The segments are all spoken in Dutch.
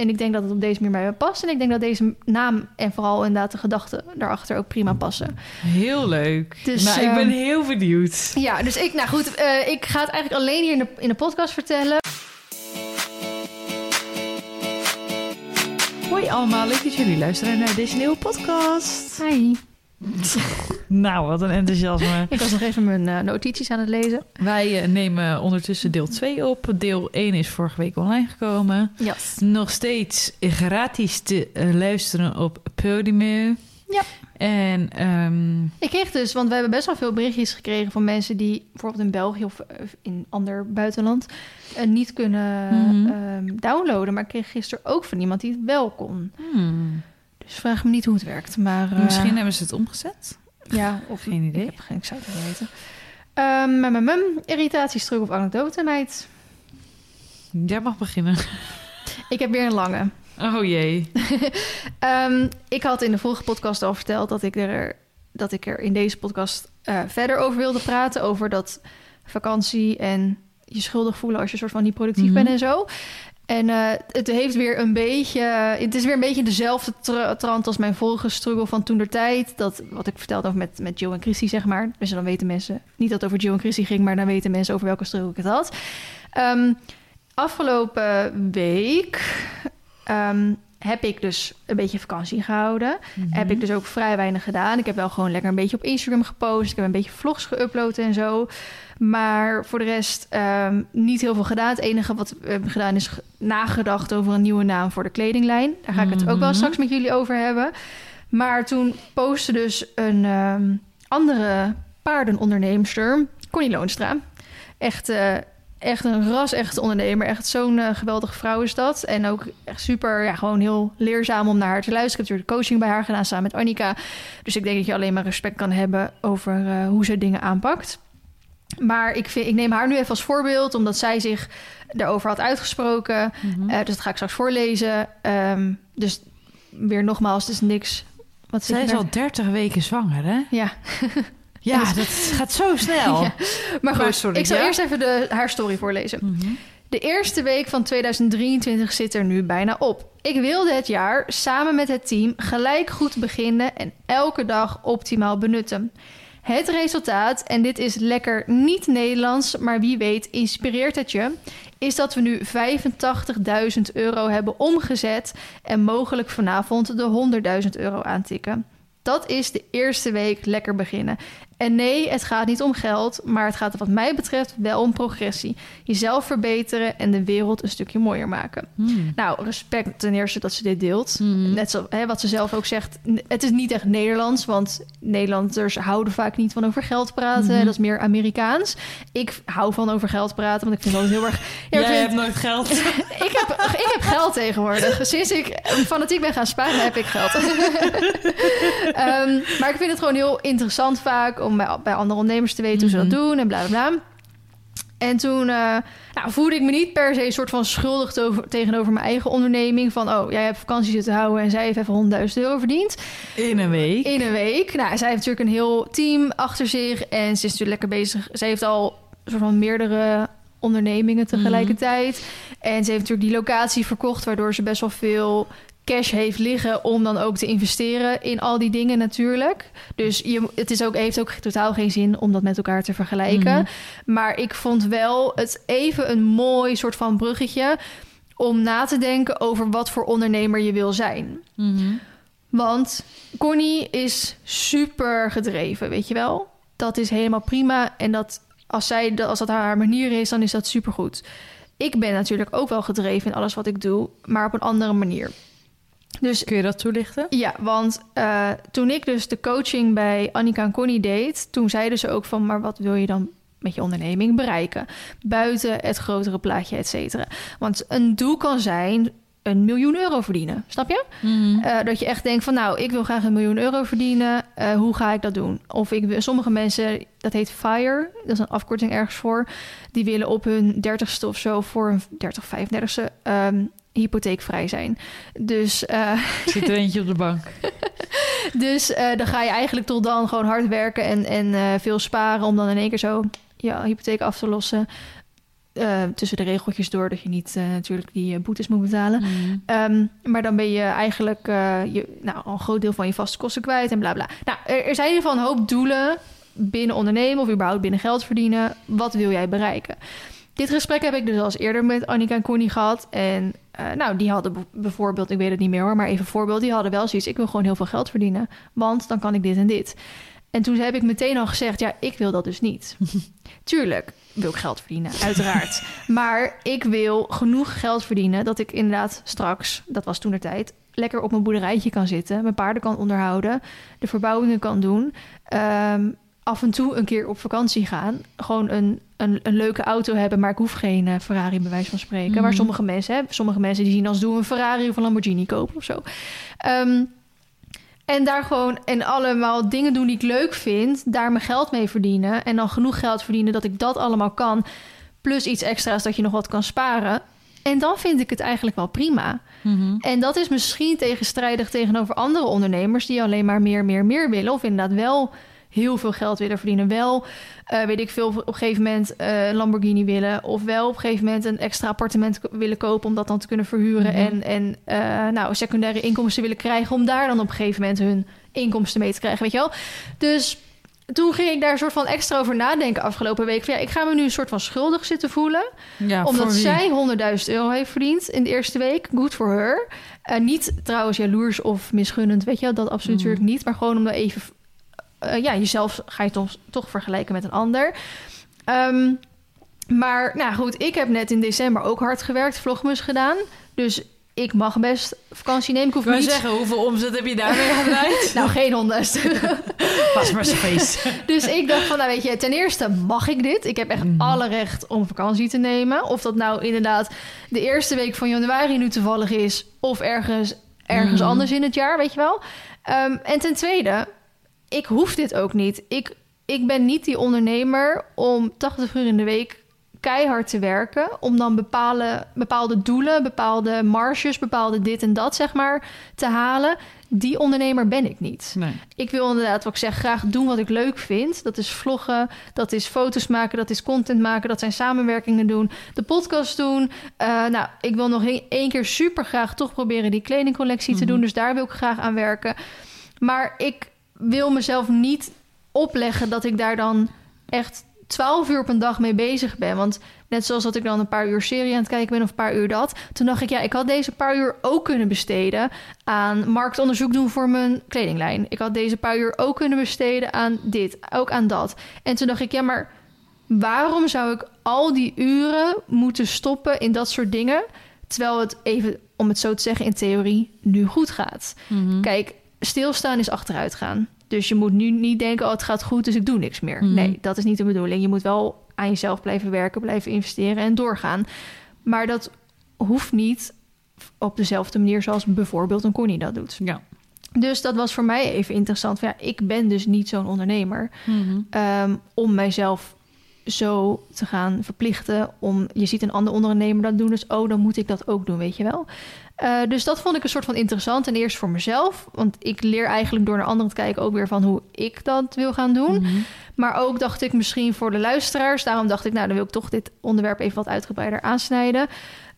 En ik denk dat het op deze manier bij me past. En ik denk dat deze naam en vooral inderdaad de gedachten daarachter ook prima passen. Heel leuk. Dus, nou, ik ben ehm, heel benieuwd. Ja, dus ik, nou goed, eh, ik ga het eigenlijk alleen hier in de, in de podcast vertellen. Hoi allemaal, leuk dat jullie luisteren naar deze nieuwe podcast. Hi. Nou, wat een enthousiasme. Ik was nog even mijn eh, notities aan het lezen. Wij eh, nemen ondertussen deel 2 op. Deel 1 is vorige week online gekomen. Yes. Nog steeds gratis te eh, luisteren op Podimo. Ja. En ehm, Ik kreeg dus, want we hebben best wel veel berichtjes gekregen van mensen die bijvoorbeeld in België of in ander buitenland niet kunnen Mhm. ehm, downloaden. Maar ik kreeg gisteren ook van iemand die het wel kon. hmm, Dus vraag me niet hoe het werkt. Maar eh, misschien hebben ze het omgezet. ja, of Geen idee. Ik heb geen, ik zou het niet weten. Ehm, mem, mem, mem. irritatie, struggle of anekdote, meid. Jij mag beginnen. Ik heb weer een lange. Oh jee. Ehm, ik had in de vorige podcast al verteld dat ik er, dat ik er in deze podcast eh, verder over wilde praten. Over dat vakantie en je schuldig voelen als je soort van niet productief Mhm. bent en zo. En eh, het heeft weer een beetje. Het is weer een beetje dezelfde tra- trant als mijn vorige struggle van toen der tijd. Dat wat ik vertelde over met, met Joe en Christy, zeg maar. Dus dan weten mensen niet dat het over Joe en Christy ging, maar dan weten mensen over welke struggle ik het had. Ehm, afgelopen week ehm, heb ik dus een beetje vakantie gehouden. Heb ik dus ook vrij weinig gedaan. Ik heb wel gewoon lekker een beetje op Instagram gepost. Ik heb een beetje vlogs geüpload en zo. Maar voor de rest ehm, niet heel veel gedaan. Het enige wat we hebben gedaan is ge- nagedacht over een nieuwe naam voor de kledinglijn. Daar ga ik het ook wel Mhm. straks met jullie over hebben. Maar toen postte dus een ehm, andere paardenonderneemster, Connie Loonstra. Echt, eh, echt een ras-echte ondernemer. Echt zo'n eh, geweldige vrouw is dat. En ook echt super, ja, gewoon heel leerzaam om naar haar te luisteren. Ik heb natuurlijk de coaching bij haar gedaan samen met Annika. Dus ik denk dat je alleen maar respect kan hebben over eh, hoe ze dingen aanpakt. Maar ik, vind, ik neem haar nu even als voorbeeld, omdat zij zich daarover had uitgesproken. Mhm. Eh, dus dat ga ik straks voorlezen. Ehm, dus weer nogmaals, het is niks. Wat Zij is er? al 30 weken zwanger, hè? Ja, Ja, dus- dat gaat zo snel. Ja. maar goed, sorry, ik zal ja? eerst even de, haar story voorlezen. Mhm. De eerste week van 2023 zit er nu bijna op. Ik wilde het jaar samen met het team gelijk goed beginnen en elke dag optimaal benutten. Het resultaat, en dit is lekker niet Nederlands, maar wie weet inspireert het je, is dat we nu 85.000 euro hebben omgezet en mogelijk vanavond de 100.000 euro aantikken. Dat is de eerste week lekker beginnen. En nee, het gaat niet om geld, maar het gaat wat mij betreft wel om progressie. Jezelf verbeteren en de wereld een stukje mooier maken. Hmm. Nou, respect ten eerste dat ze dit deelt. Mhm. Net zo, hè, wat ze zelf ook zegt, het is niet echt Nederlands, want Nederlanders houden vaak niet van over geld praten. Mhm. Dat is meer Amerikaans. Ik hou van over geld praten, want ik vind dat heel erg. Ja, Jij vind- hebt nooit geld. ik, heb, ik heb geld tegenwoordig. Sinds ik fanatiek ben gaan sparen, heb ik geld. Ehm, maar ik vind het gewoon heel interessant vaak om bij, bij andere ondernemers te weten hoe ze Mhm. dat doen en bla bla bla. En toen eh, nou, voelde ik me niet per se een soort van schuldig te- tegenover mijn eigen onderneming. Van, oh, jij hebt vakantie zitten houden en zij heeft even 100.000 euro verdiend. In een week. In een week. Nou, zij heeft natuurlijk een heel team achter zich. En ze is natuurlijk lekker bezig. Zij heeft al een soort van meerdere ondernemingen tegelijkertijd. En ze heeft natuurlijk die locatie verkocht... waardoor ze best wel veel cash heeft liggen... om dan ook te investeren in al die dingen natuurlijk. Dus je, het is ook, heeft ook totaal geen zin om dat met elkaar te vergelijken. Mhm. Maar ik vond wel het even een mooi soort van bruggetje... om na te denken over wat voor ondernemer je wil zijn. Mhm. Want Connie is super gedreven, weet je wel? Dat is helemaal prima. En dat als, zij, als dat haar manier is, dan is dat supergoed. Ik ben natuurlijk ook wel gedreven in alles wat ik doe, maar op een andere manier. Dus Kun je dat toelichten? ja, want eh, toen ik dus de coaching bij Annika en Connie deed... toen zeiden ze ook van, maar wat wil je dan met je onderneming bereiken? Buiten het grotere plaatje, et cetera. Want een doel kan zijn een miljoen euro verdienen, snap je? Mhm. Eh, dat je echt denkt van nou, ik wil graag een miljoen euro verdienen. Eh, hoe ga ik dat doen? Of ik, sommige mensen, dat heet FIRE, dat is een afkorting ergens voor. Die willen op hun dertigste of zo voor een 30, 35ste ehm hypotheekvrij zijn. Dus, eh, Zit er eentje op de bank. dus eh, dan ga je eigenlijk tot dan gewoon hard werken en, en eh, veel sparen om dan in één keer zo je hypotheek af te lossen. Tussen de regeltjes door dat je niet natuurlijk die boetes moet betalen. Mhm. Ehm, maar dan ben je eigenlijk je, nou, al een groot deel van je vaste kosten kwijt en bla bla. Nou, er, er zijn in ieder geval een hoop doelen binnen ondernemen of überhaupt binnen geld verdienen. Wat wil jij bereiken? Dit gesprek heb ik dus al eens eerder met Annika en Connie gehad. En eh, nou, die hadden bijvoorbeeld, ik weet het niet meer hoor, maar even voorbeeld. Die hadden wel zoiets, ik wil gewoon heel veel geld verdienen. Want dan kan ik dit en dit. En toen heb ik meteen al gezegd, ja, ik wil dat dus niet. Tuurlijk wil ik geld verdienen, uiteraard. maar ik wil genoeg geld verdienen dat ik inderdaad straks, dat was toen de tijd, lekker op mijn boerderijtje kan zitten, mijn paarden kan onderhouden, de verbouwingen kan doen, ehm, af en toe een keer op vakantie gaan, gewoon een, een, een leuke auto hebben, maar ik hoef geen eh, Ferrari bij wijze van spreken. Mhm. Waar sommige mensen hebben, sommige mensen die zien als doel een Ferrari of een Lamborghini kopen of zo. Ehm, en daar gewoon en allemaal dingen doen die ik leuk vind, daar mijn geld mee verdienen en dan genoeg geld verdienen dat ik dat allemaal kan, plus iets extra's dat je nog wat kan sparen. En dan vind ik het eigenlijk wel prima. Mhm. En dat is misschien tegenstrijdig tegenover andere ondernemers die alleen maar meer, meer, meer willen. Of inderdaad wel heel veel geld willen verdienen. Wel, eh, weet ik veel, op een gegeven moment eh, een Lamborghini willen. Of wel op een gegeven moment een extra appartement willen kopen om dat dan te kunnen verhuren. Mhm. En, en eh, nou, secundaire inkomsten willen krijgen om daar dan op een gegeven moment hun inkomsten mee te krijgen. Weet je wel? Dus toen ging ik daar een soort van extra over nadenken afgelopen week. Van, ja, ik ga me nu een soort van schuldig zitten voelen Ja, omdat voor zij 100.000 euro heeft verdiend in de eerste week. Good for her. Eh, niet trouwens jaloers of misgunnend, weet je wel, dat absoluut Mm. natuurlijk niet. Maar gewoon om daar even... eh, ja, jezelf ga je toch, toch vergelijken met een ander. Ehm, maar nou goed, ik heb net in december ook hard gewerkt, vlogmus gedaan. Dus ik mag best vakantie nemen. Ik hoef niet... zeggen, hoeveel omzet heb je daarmee gedraaid? Nou, geen 100. Was maar feest. Dus ik dacht van, nou weet je, ten eerste mag ik dit. Ik heb echt Mhm. alle recht om vakantie te nemen. Of dat nou inderdaad de eerste week van januari nu toevallig is... of ergens, ergens Mhm. anders in het jaar, weet je wel. Ehm, en ten tweede, ik hoef dit ook niet. Ik, ik ben niet die ondernemer om 80 uur in de week keihard te werken... om dan bepaalde, bepaalde doelen, bepaalde marges, bepaalde dit en dat, zeg maar, te halen. Die ondernemer ben ik niet. Nee. Ik wil inderdaad, wat ik zeg, graag doen wat ik leuk vind. Dat is vloggen, dat is foto's maken, dat is content maken, dat zijn samenwerkingen doen, de podcast doen. Eh, nou, ik wil nog één keer super graag toch proberen die kledingcollectie te Mhm. doen. Dus daar wil ik graag aan werken. Maar ik wil mezelf niet opleggen dat ik daar dan echt 12 uur op een dag mee bezig ben. Want net zoals dat ik dan een paar uur serie aan het kijken ben of een paar uur dat. Toen dacht ik, ja, ik had deze paar uur ook kunnen besteden aan marktonderzoek doen voor mijn kledinglijn. Ik had deze paar uur ook kunnen besteden aan dit, ook aan dat. En toen dacht ik, ja, maar waarom zou ik al die uren moeten stoppen in dat soort dingen, terwijl het even, om het zo te zeggen, in theorie nu goed gaat? Mhm. Kijk, stilstaan is achteruit gaan. Dus je moet nu niet denken, oh, het gaat goed, dus ik doe niks meer. Mhm. Nee, dat is niet de bedoeling. Je moet wel aan jezelf blijven werken, blijven investeren en doorgaan. Maar dat hoeft niet op dezelfde manier zoals bijvoorbeeld een Connie dat doet. Ja. Dus dat was voor mij even interessant. Van, ja, ik ben dus niet zo'n ondernemer Mhm. ehm, om mijzelf zo te gaan verplichten. Om, je ziet een ander ondernemer dat doen, dus oh, dan moet ik dat ook doen, weet je wel. Eh, dus dat vond ik een soort van interessant. En eerst voor mezelf, want ik leer eigenlijk door naar anderen te kijken ook weer van hoe ik dat wil gaan doen. Mhm. Maar ook dacht ik misschien voor de luisteraars. Daarom dacht ik, nou, dan wil ik toch dit onderwerp even wat uitgebreider aansnijden.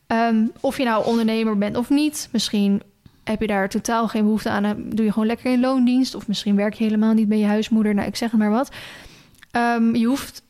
Ehm, of je nou ondernemer bent of niet. Misschien heb je daar totaal geen behoefte aan. Doe je gewoon lekker in loondienst. Of misschien werk je helemaal niet bij je huismoeder. Nou, ik zeg het maar wat. Ehm, je hoeft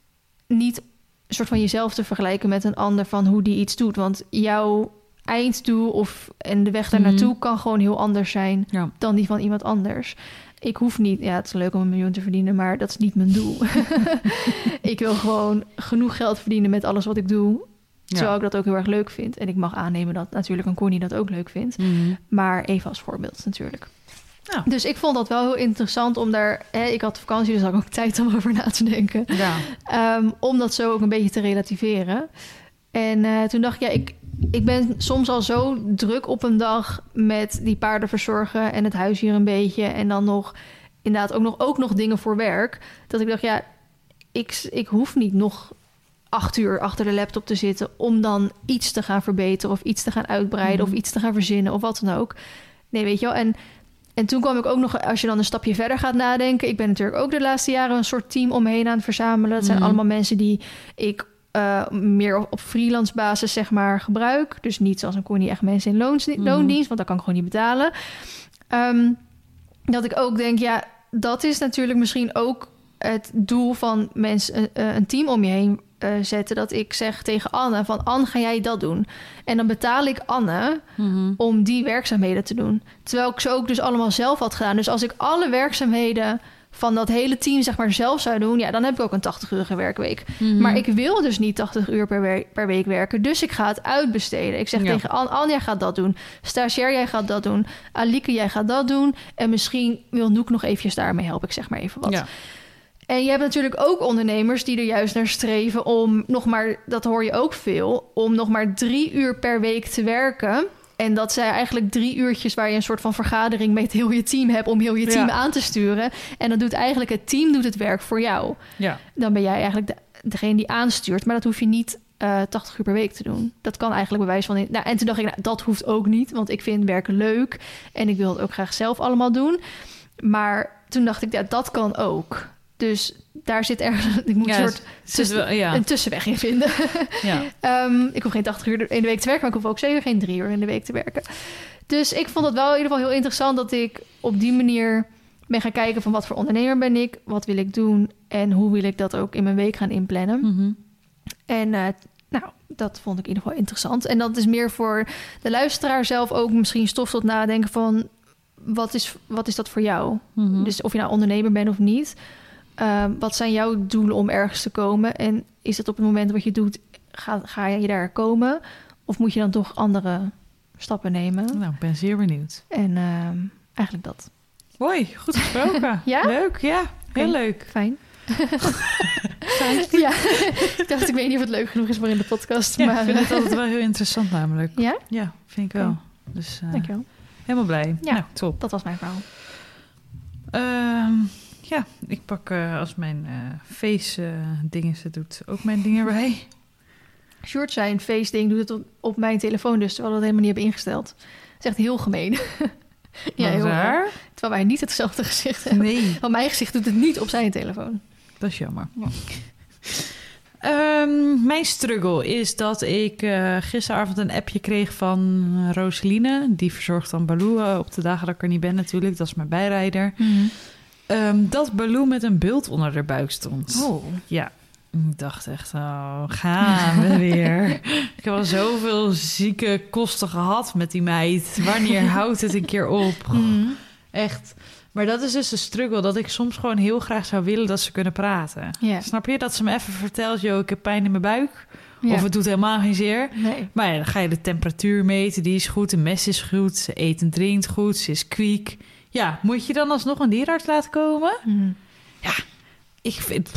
niet een soort van jezelf te vergelijken met een ander van hoe die iets doet. Want jouw einddoel of en de weg daar naartoe Mhm. kan gewoon heel anders zijn Ja. dan die van iemand anders. Ik hoef niet, ja, het is leuk om een miljoen te verdienen, maar dat is niet mijn doel. ik wil gewoon genoeg geld verdienen met alles wat ik doe. Terwijl Ja. ik dat ook heel erg leuk vind. En ik mag aannemen dat natuurlijk een Connie dat ook leuk vindt. Mhm. Maar even als voorbeeld natuurlijk. Ja. Dus ik vond dat wel heel interessant om daar... Hè, ik had vakantie, dus had ik ook tijd om over na te denken. Ja. Ehm, om dat zo ook een beetje te relativeren. En eh, toen dacht ik, ja, ik, ik ben soms al zo druk op een dag met die paarden verzorgen en het huis hier een beetje. En dan nog inderdaad ook nog, ook nog dingen voor werk. Dat ik dacht, ja, ik, ik hoef niet nog acht uur achter de laptop te zitten om dan iets te gaan verbeteren of iets te gaan uitbreiden Mhm. of iets te gaan verzinnen of wat dan ook. Nee, weet je wel. En, en toen kwam ik ook nog, als je dan een stapje verder gaat nadenken. Ik ben natuurlijk ook de laatste jaren een soort team omheen aan het verzamelen. Dat zijn Mhm. allemaal mensen die ik eh, meer op, op freelance basis zeg maar gebruik. Dus niet zoals een Connie echt mensen in loons, Mhm. loondienst, want dat kan ik gewoon niet betalen. Ehm, dat ik ook denk, ja, dat is natuurlijk misschien ook het doel van mensen, eh, een team om je heen eh, zetten. Dat ik zeg tegen Anne van, Anne, ga jij dat doen? En dan betaal ik Anne Mhm. om die werkzaamheden te doen. Terwijl ik ze ook dus allemaal zelf had gedaan. Dus als ik alle werkzaamheden van dat hele team zeg maar zelf zou doen... ja, dan heb ik ook een 80-urige werkweek. Mhm. Maar ik wil dus niet 80 uur per week, per week werken. Dus ik ga het uitbesteden. Ik zeg Ja. tegen An, An, jij gaat dat doen. Stagiair, jij gaat dat doen. Alike, jij gaat dat doen. En misschien wil Noek nog eventjes daarmee helpen. Ik zeg maar even wat. Ja. En je hebt natuurlijk ook ondernemers die er juist naar streven om nog maar, dat hoor je ook veel, om nog maar drie uur per week te werken. En dat zijn eigenlijk drie uurtjes waar je een soort van vergadering met heel je team hebt om heel je team Ja. aan te sturen. En dan doet eigenlijk het team doet het werk voor jou. ja. Dan ben jij eigenlijk de, degene die aanstuurt. Maar dat hoef je niet eh 80 uur per week te doen. Dat kan eigenlijk bewijs van. Nou, en toen dacht ik, nou, dat hoeft ook niet, want ik vind werken leuk en ik wil het ook graag zelf allemaal doen. Maar toen dacht ik, ja, dat kan ook. Dus daar zit ergens, ik moet Ja, een soort ja. een tussenweg in vinden. ja. Ehm, ik hoef geen 80 uur in de week te werken, maar ik hoef ook zeker geen drie uur in de week te werken. Dus ik vond het wel in ieder geval heel interessant dat ik op die manier ben gaan kijken van wat voor ondernemer ben ik, wat wil ik doen en hoe wil ik dat ook in mijn week gaan inplannen. Mhm. En eh, nou, dat vond ik in ieder geval interessant. En dat is meer voor de luisteraar zelf ook misschien stof tot nadenken van wat is, wat is dat voor jou? Mhm. Dus of je nou ondernemer bent of niet. Ehm, wat zijn jouw doelen om ergens te komen? En is het op het moment wat je doet, ga, ga je daar komen? Of moet je dan toch andere stappen nemen? Nou, ik ben zeer benieuwd. En ehm, eigenlijk dat. Mooi, goed gesproken. Ja? Leuk, ja. Heel leuk. Fijn. ja, ik dacht, ik weet niet of het leuk genoeg is voor in de podcast. Ja, maar ik vind het altijd wel heel interessant namelijk. ja, Ja, vind ik wel. Dus eh, dankjewel. helemaal blij. Ja. Nou, top. Dat was mijn verhaal. Ehm, ja, ik pak eh, als mijn eh face eh, dingen ze doet ook mijn dingen erbij. Sjoerd zijn feestding doet het op, op mijn telefoon dus, terwijl we dat helemaal niet hebben ingesteld. Dat is echt heel gemeen. ja, heel raar. Terwijl wij niet hetzelfde gezicht hebben. Nee, Want mijn gezicht doet het niet op zijn telefoon. dat is jammer. Ja. Ehm, mijn struggle is dat ik gisteravond een appje kreeg van Roseline. Die verzorgt dan Baloo op de dagen dat ik er niet ben natuurlijk. Dat is mijn bijrijder. Ehm, dat Baloo met een bult onder de buik stond. Oh. Ja, ik dacht echt, oh, gaan we weer. ik heb al zoveel zieke kosten gehad met die meid. Wanneer houdt het een keer op? Mm. Echt. Maar dat is dus de struggle, dat ik soms gewoon heel graag zou willen dat ze kunnen praten. Snap je? Dat ze me even vertelt, joh, ik heb pijn in mijn buik. Of het doet helemaal geen zeer. Nee. Maar ja, dan ga je de temperatuur meten, die is goed. De mes is goed, ze eet en drinkt goed, ze is kwiek. Ja, moet je dan alsnog een dierenarts laten komen? Mm. Ik vind...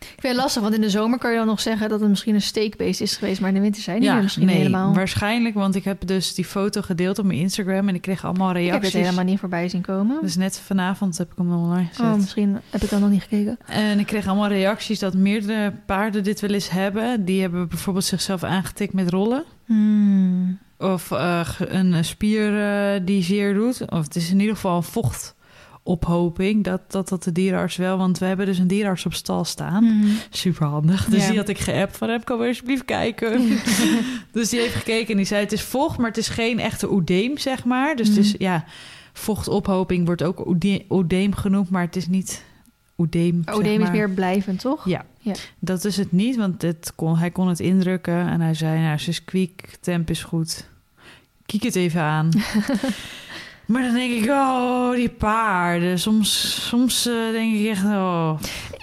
Ik vind het lastig, want in de zomer kan je dan nog zeggen dat het misschien een steekbeest is geweest, maar in de winter zijn die er misschien nee, helemaal. waarschijnlijk, want ik heb dus die foto gedeeld op mijn Instagram en ik kreeg allemaal Ik heb reacties. het helemaal niet voorbij zien komen. Dus net vanavond heb ik hem online gezet. oh, misschien heb ik dan nog niet gekeken. En ik kreeg allemaal reacties dat meerdere paarden dit wel eens hebben. Die hebben bijvoorbeeld zichzelf aangetikt met rollen. Hmm. Of eh, een spier eh, die zeer doet. Of het is in ieder geval een vochtophoping. Dat, dat dat de dierenarts wel. Want we hebben dus een dierenarts op stal staan. Hmm. Super handig. Dus Ja. die had ik geappt van hem, kom alsjeblieft kijken. dus die heeft gekeken en die zei het is vocht, maar het is geen echte oedeem, zeg maar. Dus het is, Mhm. ja, vochtophoping wordt ook oede- oedeem genoemd, maar het is niet oedeem. zeg Odeem is meer blijvend, toch? Ja, Ja. dat is het niet, want het kon, hij kon het indrukken en hij zei, nou, ze is kwiek, temp is goed. Kiek het even aan. maar dan denk ik, oh, die paarden. Soms, soms eh, denk ik echt, oh.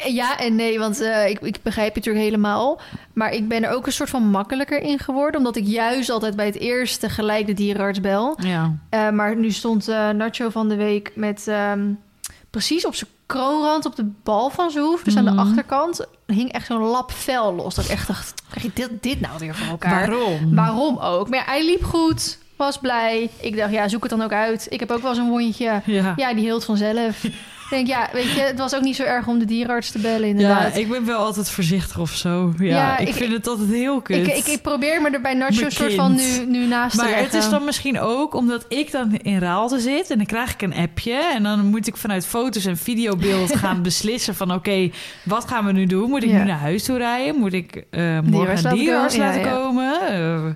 Ja en nee, want eh, ik, ik begrijp je natuurlijk helemaal. Maar ik ben er ook een soort van makkelijker in geworden. Omdat ik juist altijd bij het eerste gelijk de dierenarts bel. Ja, Eh, maar nu stond Nacho van de week met ehm, precies op zijn kroonrand op de bal van zijn hoef. Dus aan Mhm. de achterkant hing echt zo'n lap vel los. Dat ik echt dacht, krijg je dit, dit nou weer voor elkaar? waarom? Waarom ook? Maar ja, hij liep goed, was blij. Ik dacht, ja, zoek het dan ook uit. Ik heb ook wel zo'n wondje. Ja. Ja, die hield vanzelf. Ik denk, ja, weet je, het was ook niet zo erg om de dierenarts te bellen, inderdaad. Ja, ik ben wel altijd voorzichtig of zo. Ja, Ja, ik, ik- vind het altijd heel kut. ik, ik, ik probeer me er bij Nacho een soort van nu, nu naast te maar leggen. het is dan misschien ook omdat ik dan in Raalte zit en dan krijg ik een appje en dan moet ik vanuit foto's en videobeeld gaan beslissen van oké, wat gaan we nu doen? Moet ik Ja. nu naar huis toe rijden? Moet ik eh morgen Dierenarts een laten dierenarts komen? Ja, laten komen? Eh,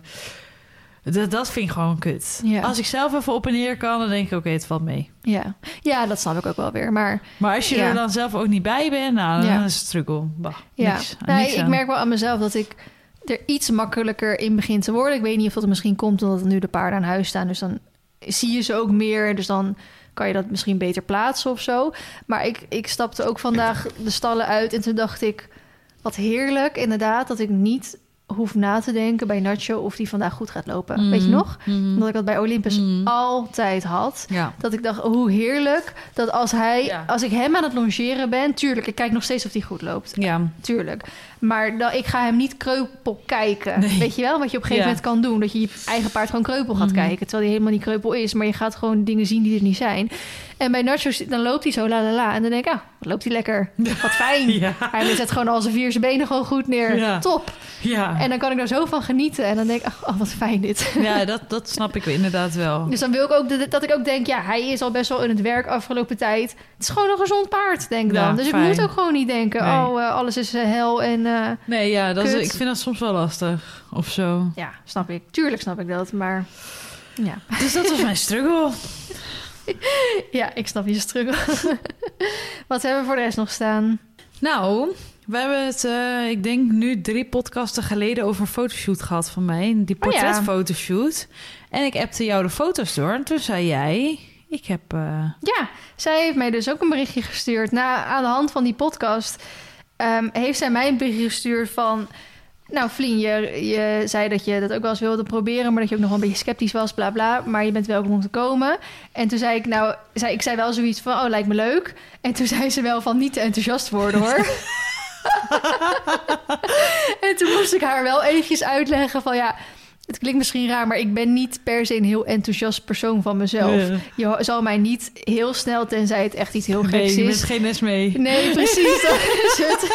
dat, dat vind ik gewoon kut. Ja. Als ik zelf even op en neer kan, dan denk ik oké, het valt mee. Ja. ja, dat snap ik ook wel weer. Maar Maar als je Ja. er dan zelf ook niet bij bent, nou, dan Ja. is het struggle. Bah, ja, niks, nee, niks ik merk wel aan mezelf dat ik er iets makkelijker in begin te worden. Ik weet niet of dat misschien komt omdat nu de paarden aan huis staan. Dus dan zie je ze ook meer. Dus dan kan je dat misschien beter plaatsen of zo. Maar ik, ik stapte ook vandaag de stallen uit en toen dacht ik... wat heerlijk inderdaad dat ik niet hoef na te denken bij Nacho... of die vandaag goed gaat lopen. Weet je nog? Omdat ik dat bij Olympus Mhm. altijd had. Ja. Dat ik dacht, hoe heerlijk dat als hij, Ja. als ik hem aan het longeren ben, tuurlijk, ik kijk nog steeds of hij goed loopt. Ja. Tuurlijk. Maar dan, ik ga hem niet kreupel kijken. Nee. Weet je wel? Wat je op een gegeven Ja. moment kan doen. Dat je je eigen paard gewoon kreupel gaat kijken. Terwijl hij helemaal niet kreupel is. Maar je gaat gewoon dingen zien die er niet zijn. En bij Nacho, dan loopt hij zo la la la. En dan denk ik, ah, loopt hij lekker. Wat fijn. Ja. Hij zet gewoon al zijn vier zijn benen gewoon goed neer. Ja. Top. Ja. En dan kan ik daar zo van genieten. En dan denk ik, ach, oh, wat fijn dit. ja, dat, dat snap ik inderdaad wel. Dus dan wil ik ook dat, dat ik ook denk, ja, hij is al best wel in het werk afgelopen tijd. Het is gewoon een gezond paard, denk ik dan. Ja, dus fijn. ik moet ook gewoon niet denken, Nee. oh, eh, alles is eh, hel en eh, Nee, ja, dat is, ik vind dat soms wel lastig. Of zo. ja, snap ik. Tuurlijk snap ik dat, maar ja, Dus dat was mijn struggle. ja ik snap je struggle. Wat hebben we voor de rest nog staan? Nou, we hebben het, eh, ik denk nu drie podcasten geleden over een fotoshoot gehad van mij. Die Oh ja. portretfotoshoot. En ik appte jou de foto's door. En toen zei jij, ik heb... eh, Ja, zij heeft mij dus ook een berichtje gestuurd. Na, aan de hand van die podcast ehm, heeft zij mij een berichtje gestuurd van... Nou, Vlien, je, je zei dat je dat ook wel eens wilde proberen... maar dat je ook nog wel een beetje sceptisch was, bla bla. Maar je bent welkom om te komen. En toen zei ik, nou, zei, ik zei wel zoiets van... oh, lijkt me leuk. En toen zei ze wel van niet te enthousiast worden, hoor. en toen moest ik haar wel eventjes uitleggen van... ja, het klinkt misschien raar... maar ik ben niet per se een heel enthousiast persoon van mezelf. Je zal mij niet heel snel, tenzij het echt iets heel nee, geks je bent is. geen les mee. Nee, precies, dat is het.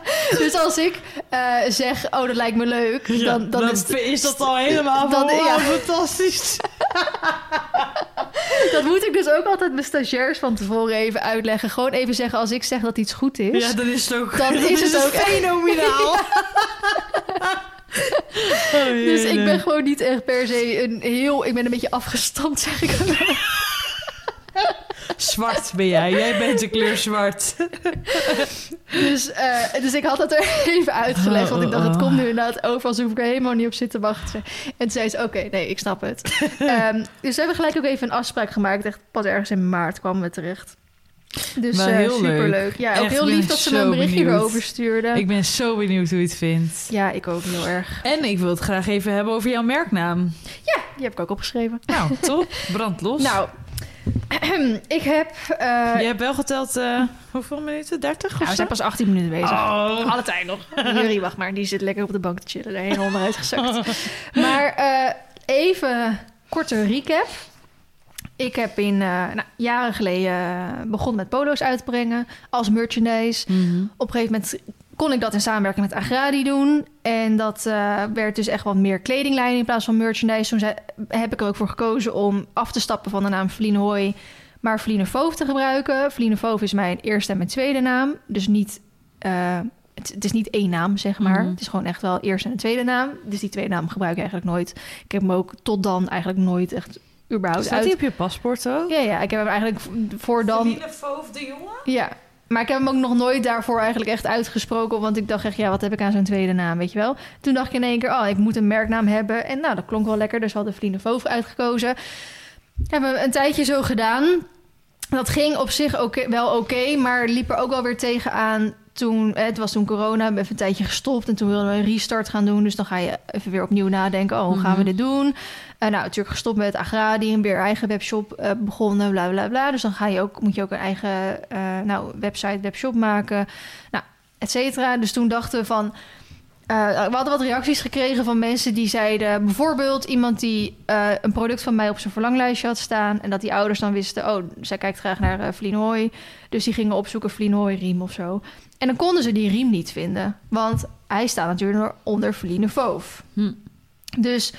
dus als ik eh, zeg, oh, dat lijkt me leuk, Ja, dan, dan, is, is dat al helemaal dan- van, ja. wow, fantastisch. dat moet ik dus ook altijd mijn stagiairs van tevoren even uitleggen. Gewoon even zeggen, als ik zeg dat iets goed is. Ja, dan is het ook, Dan is het ook fenomenaal. Oh, dus ik ben gewoon niet echt per se een heel... Ik ben een beetje afgestampt, zeg ik. Zwart ben jij. Jij bent de kleur zwart. Dus, eh, dus ik had dat er even uitgelegd. Want ik dacht, het komt nu inderdaad over. Als hoef ik er helemaal niet op zitten wachten. En toen zei ze, oké, nee, ik snap het. Ehm, dus we hebben gelijk ook even een afspraak gemaakt. Echt pas ergens in maart kwamen we terecht. Dus eh, heel superleuk. Ja, ook heel lief dat ze me een berichtje benieuwd. erover stuurde. Ik ben zo benieuwd hoe je het vindt. Ja, ik ook heel erg. En ik wil het graag even hebben over jouw merknaam. Ja, die heb ik ook opgeschreven. Nou, top. Brand los. Nou, ik heb... eh je hebt wel geteld eh, hoeveel minuten? 30 nou, of we zijn pas 18 minuten bezig. Oh. Alle tijd nog. Jury, wacht maar. Die zit lekker op de bank te chillen. Daar helemaal onderuit gezakt. Maar eh, even korte recap. Ik heb in eh, nou, jaren geleden begonnen met polo's uit te brengen als merchandise. Mhm. Op een gegeven moment kon ik dat in samenwerking met Agradi doen. En dat eh, werd dus echt wat meer kledinglijn in plaats van merchandise. Toen zei, heb ik er ook voor gekozen om af te stappen van de naam Feline Hoy... maar Feline Foof te gebruiken. Feline Foof is mijn eerste en mijn tweede naam. Dus niet... eh, het, het is niet één naam, zeg maar. Mhm. Het is gewoon echt wel eerste en tweede naam. Dus die tweede naam gebruik ik eigenlijk nooit. Ik heb hem ook tot dan eigenlijk nooit echt überhaupt Staat uit... die op je paspoort ook? Ja, ja, ik heb hem eigenlijk voor dan... Foof de jongen? Ja, maar ik heb hem ook nog nooit daarvoor eigenlijk echt uitgesproken. Want ik dacht echt, ja, wat heb ik aan zo'n tweede naam, weet je wel? Toen dacht ik in één keer, oh, ik moet een merknaam hebben. En nou, dat klonk wel lekker, dus hadden Vrienden Voof uitgekozen. Hebben we een tijdje zo gedaan. Dat ging op zich oké- wel oké, maar liep er ook wel weer tegenaan toen... eh, Het was toen corona, we hebben even een tijdje gestopt... en toen wilden we een restart gaan doen. Dus dan ga je even weer opnieuw nadenken, oh, hoe gaan we Mhm. dit doen? Eh, nou, natuurlijk gestopt met Agradi, weer eigen webshop eh, begonnen, bla bla bla. Dus dan ga je ook, moet je ook een eigen nou, website, webshop maken, nou, et cetera. Dus toen dachten we van, eh, we hadden wat reacties gekregen van mensen die zeiden... bijvoorbeeld iemand die eh, een product van mij op zijn verlanglijstje had staan... en dat die ouders dan wisten... oh, zij kijkt graag naar uh, Vlienhooi. Dus die gingen opzoeken Vlienhooi riem of zo. En dan konden ze die riem niet vinden. Want hij staat natuurlijk onder Vliene Voof. Hm. Dus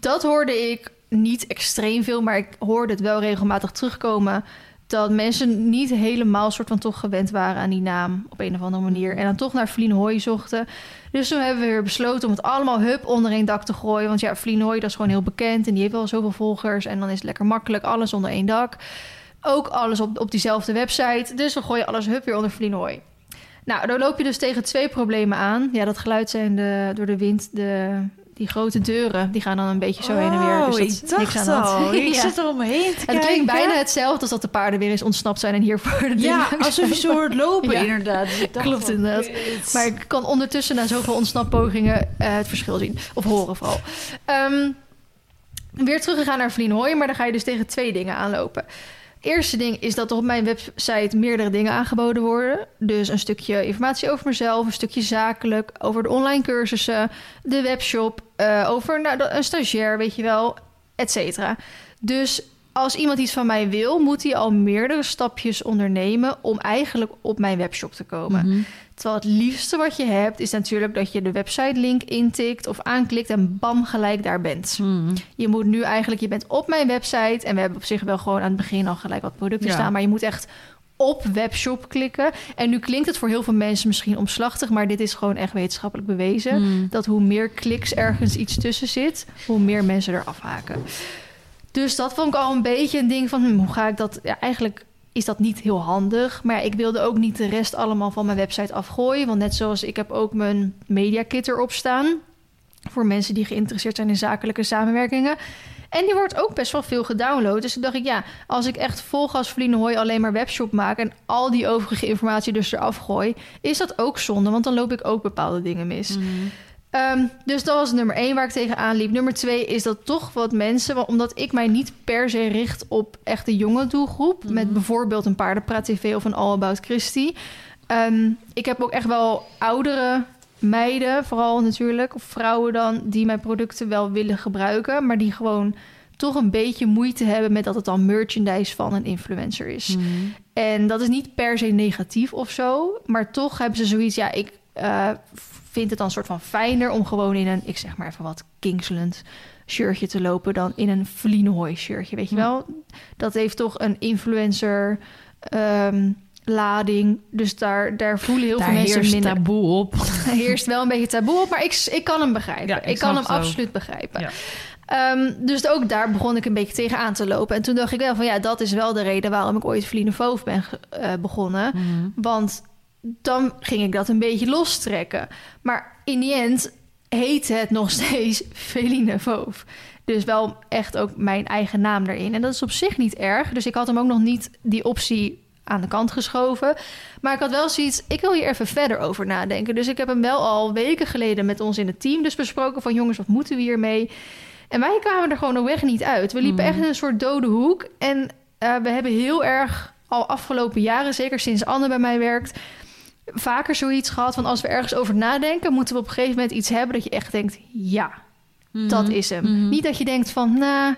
dat hoorde ik niet extreem veel... maar ik hoorde het wel regelmatig terugkomen dat mensen niet helemaal soort van toch gewend waren aan die naam op een of andere manier. En dan toch naar Vlien Hoy zochten. Dus toen hebben we weer besloten om het allemaal hup onder één dak te gooien. Want ja, Vlien Hoy dat is gewoon heel bekend en die heeft wel zoveel volgers. En dan is het lekker makkelijk, alles onder één dak. Ook alles op, op diezelfde website. Dus we gooien alles hup weer onder Vlien Hoy. Nou, dan loop je dus tegen twee problemen aan. Ja, dat geluid zijn de, door de wind de, die grote deuren, die gaan dan een beetje zo heen en weer. Dus Oh, dat ik dacht niks aan al. Ik Ja. zit er omheen te Het klinkt bijna hetzelfde als dat de paarden weer eens ontsnapt zijn en hier voor de Ja, alsof je zo hoort lopen, Ja. inderdaad. Dus ik dacht Klopt, van, inderdaad. Maar ik kan ondertussen na zoveel ontsnappogingen eh, het verschil zien. Of horen vooral. Ehm, weer teruggegaan naar Vlien Hoy, maar dan ga je dus tegen twee dingen aanlopen. Eerste ding is dat er op mijn website meerdere dingen aangeboden worden. Dus een stukje informatie over mezelf, een stukje zakelijk, over de online cursussen, de webshop, eh, over nou, een stagiair, weet je wel, et cetera. Dus als iemand iets van mij wil, moet hij al meerdere stapjes ondernemen om eigenlijk op mijn webshop te komen. Mhm. Terwijl het liefste wat je hebt is natuurlijk dat je de website link intikt of aanklikt en bam gelijk daar bent. Mhm. Je moet nu eigenlijk, je bent op mijn website en we hebben op zich wel gewoon aan het begin al gelijk wat producten Ja. staan, maar je moet echt op webshop klikken. En nu klinkt het voor heel veel mensen misschien omslachtig, maar dit is gewoon echt wetenschappelijk bewezen. Mhm. Dat hoe meer kliks ergens iets tussen zit, hoe meer mensen er afhaken. Dus dat vond ik al een beetje een ding van hm, hoe ga ik dat? Eigenlijk is dat niet heel handig. Maar ik wilde ook niet de rest allemaal van mijn website afgooien. Want net zoals ik heb ook mijn media kit erop staan. Voor mensen die geïnteresseerd zijn in zakelijke samenwerkingen. En die wordt ook best wel veel gedownload. Dus toen dacht ik, ja, als ik echt vol Hooi alleen maar webshop maak... en al die overige informatie dus eraf gooi... is dat ook zonde, want dan loop ik ook bepaalde dingen mis. Mhm. Ehm, dus dat was nummer één waar ik tegenaan liep. Nummer twee is dat toch wat mensen, omdat ik mij niet per se richt op echt de jonge doelgroep, Mhm. met bijvoorbeeld een Paardenpraat TV of een All About Christy. Ehm, ik heb ook echt wel oudere meiden, vooral natuurlijk, of vrouwen dan, die mijn producten wel willen gebruiken, maar die gewoon toch een beetje moeite hebben met dat het dan merchandise van een influencer is. Mhm. En dat is niet per se negatief of zo, maar toch hebben ze zoiets, ja, ik eh, vind het dan een soort van fijner om gewoon in een, ik zeg maar even wat, Kingsland shirtje te lopen dan in een Vlienhooi shirtje, weet je Ja. wel? Dat heeft toch een influencer ehm, lading, dus daar, daar voelen heel Daar veel mensen heerst minder. taboe op. Er heerst wel een beetje taboe op, maar ik, ik kan hem begrijpen. Ja, ik ik, kan hem absoluut begrijpen. Ja. Ehm, dus ook daar begon ik een beetje tegenaan te lopen. En toen dacht ik wel van ja, dat is wel de reden waarom ik ooit Vliene Voof ben eh, begonnen. Mhm. Want dan ging ik dat een beetje lostrekken. Maar in die end heette het nog steeds Feline Voof. Dus wel echt ook mijn eigen naam erin. En dat is op zich niet erg. Dus ik had hem ook nog niet die optie aan de kant geschoven. Maar ik had wel zoiets, ik wil hier even verder over nadenken. Dus ik heb hem wel al weken geleden met ons in het team dus besproken van jongens, wat moeten we hiermee? En wij kwamen er gewoon nog weg niet uit. We liepen Mhm. echt in een soort dode hoek. En eh, we hebben heel erg al afgelopen jaren, zeker sinds Anne bij mij werkt, vaker zoiets gehad van als we ergens over nadenken, moeten we op een gegeven moment iets hebben dat je echt denkt, ja, dat Mhm. is hem. Mhm. Niet dat je denkt van, nou,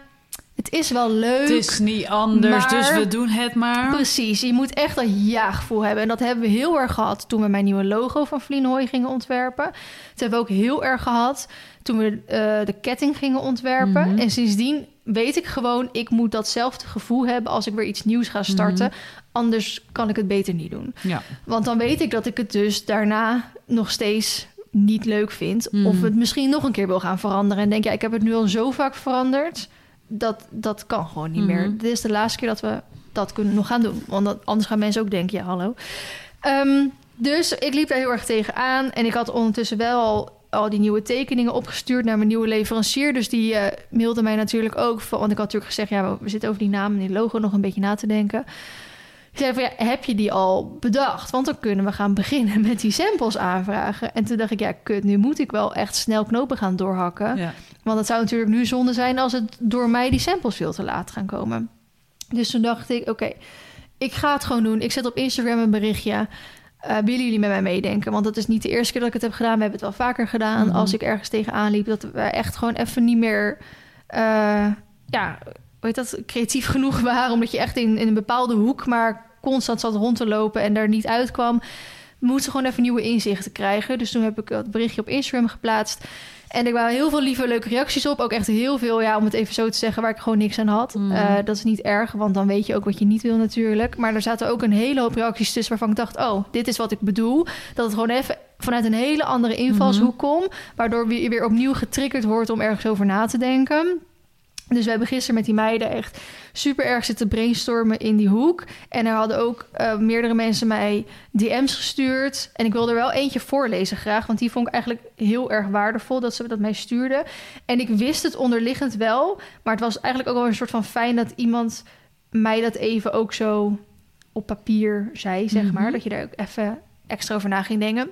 het is wel leuk. Het is niet anders, maar- dus we doen het maar. Precies, je moet echt dat ja-gevoel hebben. En dat hebben we heel erg gehad toen we mijn nieuwe logo van Vlienhooi gingen ontwerpen. Dat hebben we ook heel erg gehad toen we eh, de ketting gingen ontwerpen. Mhm. En sindsdien weet ik gewoon, ik moet datzelfde gevoel hebben als ik weer iets nieuws ga starten. Anders kan ik het beter niet doen. Ja. Want dan weet ik dat ik het dus daarna nog steeds niet leuk vind. Of het misschien nog een keer wil gaan veranderen. En denk, ja, ik heb het nu al zo vaak veranderd. Dat, dat kan gewoon niet meer. Dit is de laatste keer dat we dat kunnen nog gaan doen. Want dat- anders gaan mensen ook denken, ja, hallo. Ehm, dus ik liep daar heel erg tegenaan. En ik had ondertussen wel al, al die nieuwe tekeningen opgestuurd naar mijn nieuwe leverancier. Dus die eh, mailde mij natuurlijk ook. van- Want ik had natuurlijk gezegd, ja, we zitten over die naam en die logo nog een beetje na te denken. Ik zei van, ja, heb je die al bedacht? Want dan kunnen we gaan beginnen met die samples aanvragen. En toen dacht ik, ja, kut, nu moet ik wel echt snel knopen gaan doorhakken. Ja. Want het zou natuurlijk nu zonde zijn als het door mij die samples veel te laat gaan komen. Dus toen dacht ik, oké, ik ga het gewoon doen. Ik zet op Instagram een berichtje. eh, willen jullie met mij meedenken? Want dat is niet de eerste keer dat ik het heb gedaan. We hebben het wel vaker gedaan. Mhm. Als ik ergens tegenaan liep, dat we echt gewoon even niet meer... eh, ja, heet dat? Creatief genoeg waren. Omdat je echt in, in een bepaalde hoek maar constant zat rond te lopen en daar niet uitkwam. Moesten gewoon even nieuwe inzichten krijgen. Dus toen heb ik dat berichtje op Instagram geplaatst. En er waren heel veel lieve, leuke reacties op. Ook echt heel veel, ja, om het even zo te zeggen, waar ik gewoon niks aan had. Mhm. Eh, dat is niet erg, want dan weet je ook wat je niet wil natuurlijk. Maar er zaten ook een hele hoop reacties tussen waarvan ik dacht... oh, dit is wat ik bedoel. Dat het gewoon even vanuit een hele andere invalshoek komt... waardoor je weer opnieuw getriggerd wordt om ergens over na te denken... Dus we hebben gisteren met die meiden echt super erg zitten brainstormen in die hoek. En er hadden ook eh, meerdere mensen mij DM's gestuurd. En ik wilde er wel eentje voorlezen graag, want die vond ik eigenlijk heel erg waardevol dat ze dat mij stuurden. En ik wist het onderliggend wel, maar het was eigenlijk ook wel een soort van fijn dat iemand mij dat even ook zo op papier zei, zeg Mhm. maar. Dat je daar ook even extra over na ging denken.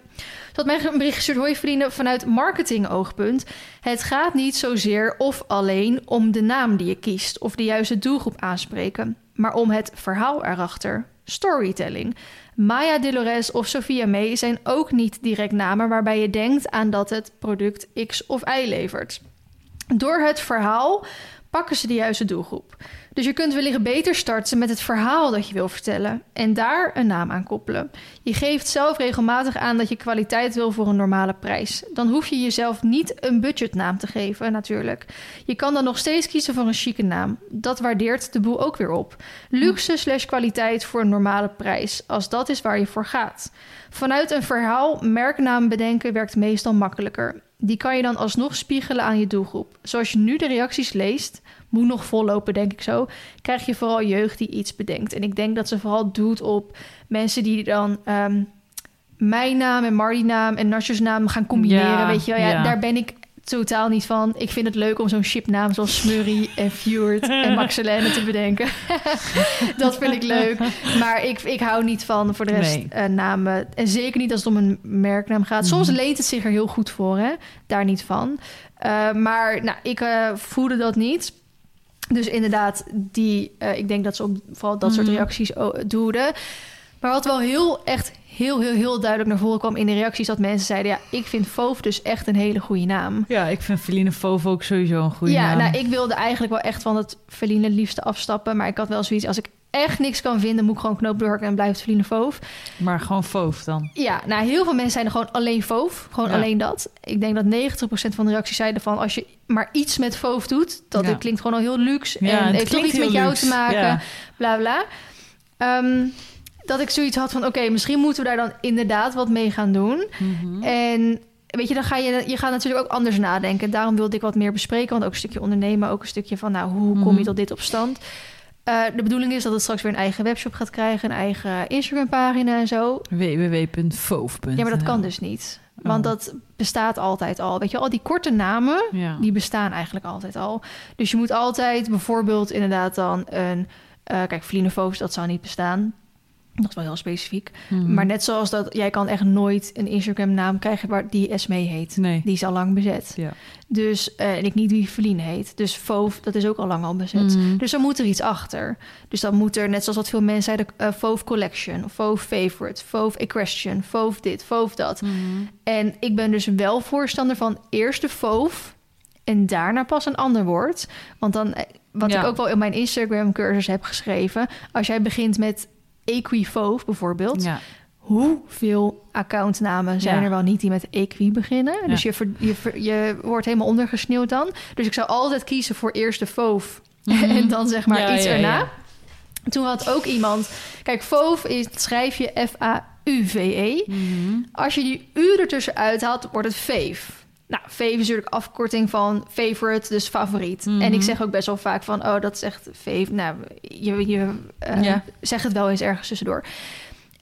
Had mij een bericht gestuurd, vrienden, vanuit marketing-oogpunt. Het gaat niet zozeer of alleen om de naam die je kiest... of de juiste doelgroep aanspreken, maar om het verhaal erachter. Storytelling. Maya Dolores of Sophia May zijn ook niet direct namen... waarbij je denkt aan dat het product X of Y levert. Door het verhaal pakken ze de juiste doelgroep. Dus je kunt wellicht beter starten met het verhaal dat je wil vertellen en daar een naam aan koppelen. Je geeft zelf regelmatig aan dat je kwaliteit wil voor een normale prijs. Dan hoef je jezelf niet een budgetnaam te geven, natuurlijk. Je kan dan nog steeds kiezen voor een chique naam. Dat waardeert de boel ook weer op. Luxe slash kwaliteit voor een normale prijs, als dat is waar je voor gaat. Vanuit een verhaal merknaam bedenken werkt meestal makkelijker. Die kan je dan alsnog spiegelen aan je doelgroep. Zoals je nu de reacties leest, moet nog vollopen, denk ik zo. Krijg je vooral jeugd die iets bedenkt. En ik denk dat ze vooral doet op mensen die dan ehm, mijn naam en Marty naam en Nasjo's naam gaan combineren. Ja, weet je wel, ja, ja. daar ben ik totaal niet van. Ik vind het leuk om zo'n chipnaam zoals Smurry en Fjord en Maxelene te bedenken. dat vind ik leuk. Maar ik, ik hou niet van voor de rest Nee. eh, namen. En zeker niet als het om een merknaam gaat. Soms Mhm. leent het zich er heel goed voor, hè? Daar niet van. Eh, maar nou, ik eh, voelde dat niet. Dus inderdaad, die, ik denk dat ze op vooral dat soort Mhm. reacties doeden. Maar wat wel heel echt heel, heel, heel duidelijk naar voren kwam in de reacties... dat mensen zeiden, ja, ik vind Foof dus echt een hele goede naam. Ja, ik vind Feline Fauve ook sowieso een goede ja, naam. nou, ik wilde eigenlijk wel echt van het Feline het liefste afstappen. Maar ik had wel zoiets, als ik echt niks kan vinden... moet ik gewoon knoop doorhakken en blijft Feline Foof. Maar gewoon Fauve dan. Ja, nou, heel veel mensen zijn er gewoon alleen Foof. Gewoon Ja. alleen dat. Ik denk dat 90% van de reacties zeiden van... als je maar iets met Foof doet... dat Ja. het klinkt gewoon al heel luxe... Ja, en het heeft toch iets met jou luxe. te maken, Ja. bla bla. Ehm, dat ik zoiets had van... oké, misschien moeten we daar dan inderdaad wat mee gaan doen. Mhm. En weet je, dan ga je, je gaat natuurlijk ook anders nadenken. Daarom wilde ik wat meer bespreken. Want ook een stukje ondernemen, ook een stukje van... nou, hoe kom je Mhm. tot dit op stand? Eh, de bedoeling is dat het straks weer een eigen webshop gaat krijgen... een eigen Instagram-pagina en zo. www.fauve.nl Ja, maar dat kan dus niet. Want Oh. dat bestaat altijd al. Weet je, al die korte namen, Ja. die bestaan eigenlijk altijd al. Dus je moet altijd bijvoorbeeld inderdaad dan een... eh kijk, Feline Foof, dat zou niet bestaan. Dat is wel heel specifiek. Mhm. Maar net zoals dat, jij kan echt nooit een Instagram-naam krijgen... waar die Esme heet. Nee. Die is al lang bezet. Ja. Dus, eh, en ik niet wie Feline heet. Dus Foof, dat is ook al lang al bezet. Mhm. Dus dan moet er iets achter. Dus dan moet er, net zoals wat veel mensen zeiden... eh Foof Collection, of Foof Favorite, Foof Equestrian... Foof dit, Foof dat. Mhm. En ik ben dus wel voorstander van eerst de foof en daarna pas een ander woord. Want dan, eh, wat Ja. ik ook wel in mijn Instagram-cursus heb geschreven... als jij begint met equifoof bijvoorbeeld... Ja. hoeveel accountnamen zijn Ja. er wel niet die met equi beginnen? Ja. Dus je, ver- je, ver- je wordt helemaal ondergesneeuwd dan. Dus ik zou altijd kiezen voor eerst de foof Mhm. en dan zeg maar iets erna. Toen had ook iemand... Kijk, foof is, schrijf je F-A-U-V-E... Mhm. Als je die u ertussen uithaalt, wordt het fave. Nou, fave is natuurlijk afkorting van favorite, dus favoriet. Mhm. En ik zeg ook best wel vaak van, oh, dat is echt fave. Nou, je, je eh, Ja. zegt het wel eens ergens tussendoor.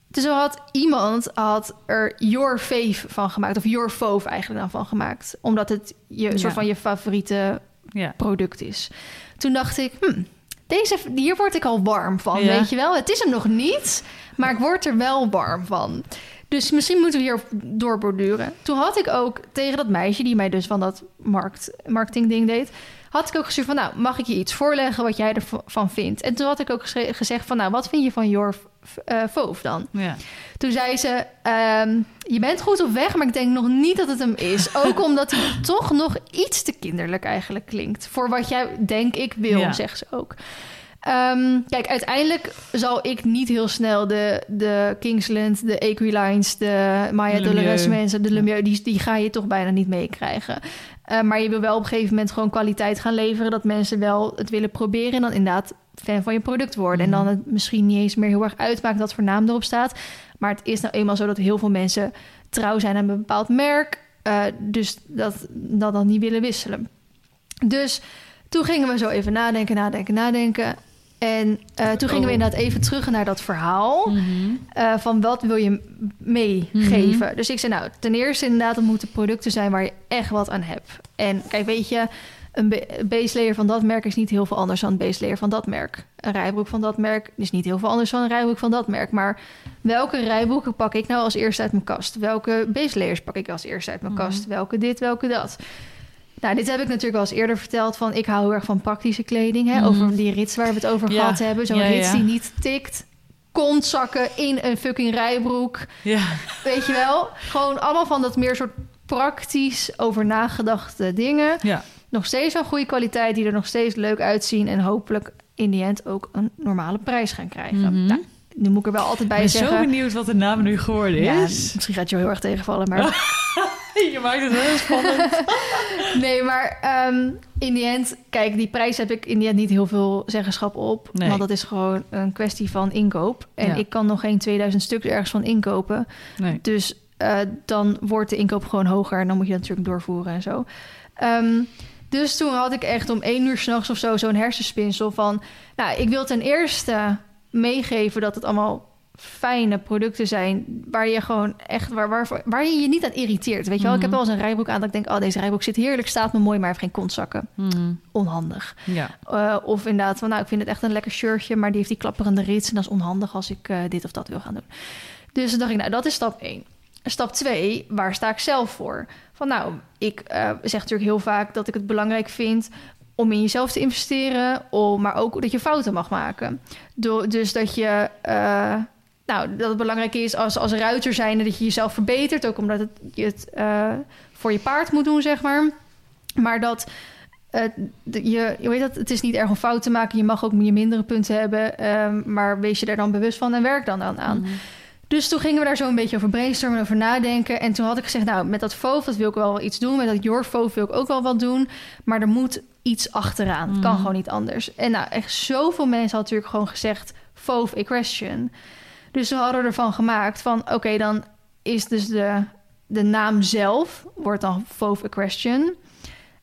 Dus er had iemand had er your fave van gemaakt, of your fave eigenlijk dan van gemaakt, omdat het je soort van je favoriete Ja. product is. Toen dacht ik, hm, deze, hier word ik al warm van, weet je wel. Het is hem nog niet, maar ik word er wel warm van. Dus misschien moeten we hier doorborduren. Toen had ik ook tegen dat meisje, die mij dus van dat markt, marketing ding deed... had ik ook gezegd van... nou, mag ik je iets voorleggen wat jij ervan vindt? En toen had ik ook gezegd van... nou, wat vind je van Your uh, Voof dan? Ja. Toen zei ze, ehm, je bent goed op weg, maar ik denk nog niet dat het hem is. Ook omdat hij toch nog iets te kinderlijk eigenlijk klinkt. Voor wat jij denk ik wil, Ja. zegt ze ook. Ehm, kijk, uiteindelijk zal ik niet heel snel de, de Kingsland, de Equilines, de Maya. Dolores mensen, de Lemieux, die, die ga je toch bijna niet meekrijgen. Eh, maar je wil wel op een gegeven moment gewoon kwaliteit gaan leveren, dat mensen wel het willen proberen en dan inderdaad fan van je product worden. En dan het misschien niet eens meer heel erg uitmaakt wat voor naam erop staat. Maar het is nou eenmaal zo dat heel veel mensen trouw zijn aan een bepaald merk. eh, dus dat, dat dan niet willen wisselen. Dus toen gingen we zo even nadenken, nadenken, nadenken. En eh, toen gingen we Oh. inderdaad even terug naar dat verhaal. Mhm. eh, van wat wil je meegeven? Dus ik zei, nou, ten eerste inderdaad, het moeten producten zijn waar je echt wat aan hebt. En kijk, weet je, een ba- base layer van dat merk is niet heel veel anders dan een base layer van dat merk. Een rijbroek van dat merk is niet heel veel anders dan een rijbroek van dat merk. Maar welke rijbroeken pak ik nou als eerste uit mijn kast? Welke base layers pak ik als eerste uit mijn Mhm. kast? Welke dit, welke dat? Nou, dit heb ik natuurlijk wel eens eerder verteld. Van ik hou heel erg van praktische kleding. Hè? Mhm. Over die rits waar we het over Ja. gehad hebben. Zo'n Ja, rits ja. die niet tikt. Kontzakken in een fucking rijbroek. Ja. Weet je wel? Gewoon allemaal van dat meer soort praktisch over nagedachte dingen. Ja. Nog steeds van goede kwaliteit, die er nog steeds leuk uitzien. En hopelijk in die end ook een normale prijs gaan krijgen. Mhm. Nou, nu moet ik er wel altijd bij Ik ben zo zeggen. benieuwd wat de naam nu geworden Ja, is. misschien gaat je heel erg tegenvallen, maar Je maakt het heel spannend. nee, maar ehm, in die end, kijk, die prijs heb ik in die end niet heel veel zeggenschap op, Nee. want dat is gewoon een kwestie van inkoop. En Ja. ik kan nog geen 2000 stuk ergens van inkopen, Nee. dus eh, dan wordt de inkoop gewoon hoger en dan moet je dat natuurlijk doorvoeren en zo. Ehm, dus toen had ik echt om één uur s'nachts of zo zo'n hersenspinsel van... Nou, ik wil ten eerste meegeven dat het allemaal fijne producten zijn... waar je gewoon echt, waar, waar, waar je je niet aan irriteert. Weet je wel, ik heb wel eens een rijbroek aan dat ik denk... oh, deze rijbroek zit heerlijk, staat me mooi, maar heeft geen kontzakken. Mhm. Onhandig. Ja. Eh, of inderdaad van, nou, ik vind het echt een lekker shirtje... maar die heeft die klapperende rits en dat is onhandig als ik eh, dit of dat wil gaan doen. Dus dan dacht ik, nou, dat is stap 1. Stap 2, waar sta ik zelf voor? Van nou, ik eh, zeg natuurlijk heel vaak dat ik het belangrijk vind om in jezelf te investeren, om, maar ook dat je fouten mag maken. Door, dus dat je, nou, dat het belangrijk is als, als ruiter zijn dat je jezelf verbetert, ook omdat het, je het eh, voor je paard moet doen, zeg maar. Maar dat de- je, je weet dat het is niet erg om fout te maken. Je mag ook je mindere punten hebben, ehm, maar wees je daar dan bewust van en werk dan aan. aan. Mhm. Dus toen gingen we daar zo een beetje over brainstormen, over nadenken. En toen had ik gezegd, nou, met dat FOF, dat wil ik wel iets doen. Met dat Your FOF wil ik ook wel wat doen. Maar er moet iets achteraan. Het kan Mhm. gewoon niet anders. En nou, echt zoveel mensen hadden natuurlijk gewoon gezegd... FOF equestrian. Dus we hadden ervan gemaakt van... oké, dan is dus de, de naam zelf... wordt dan FOF equestrian.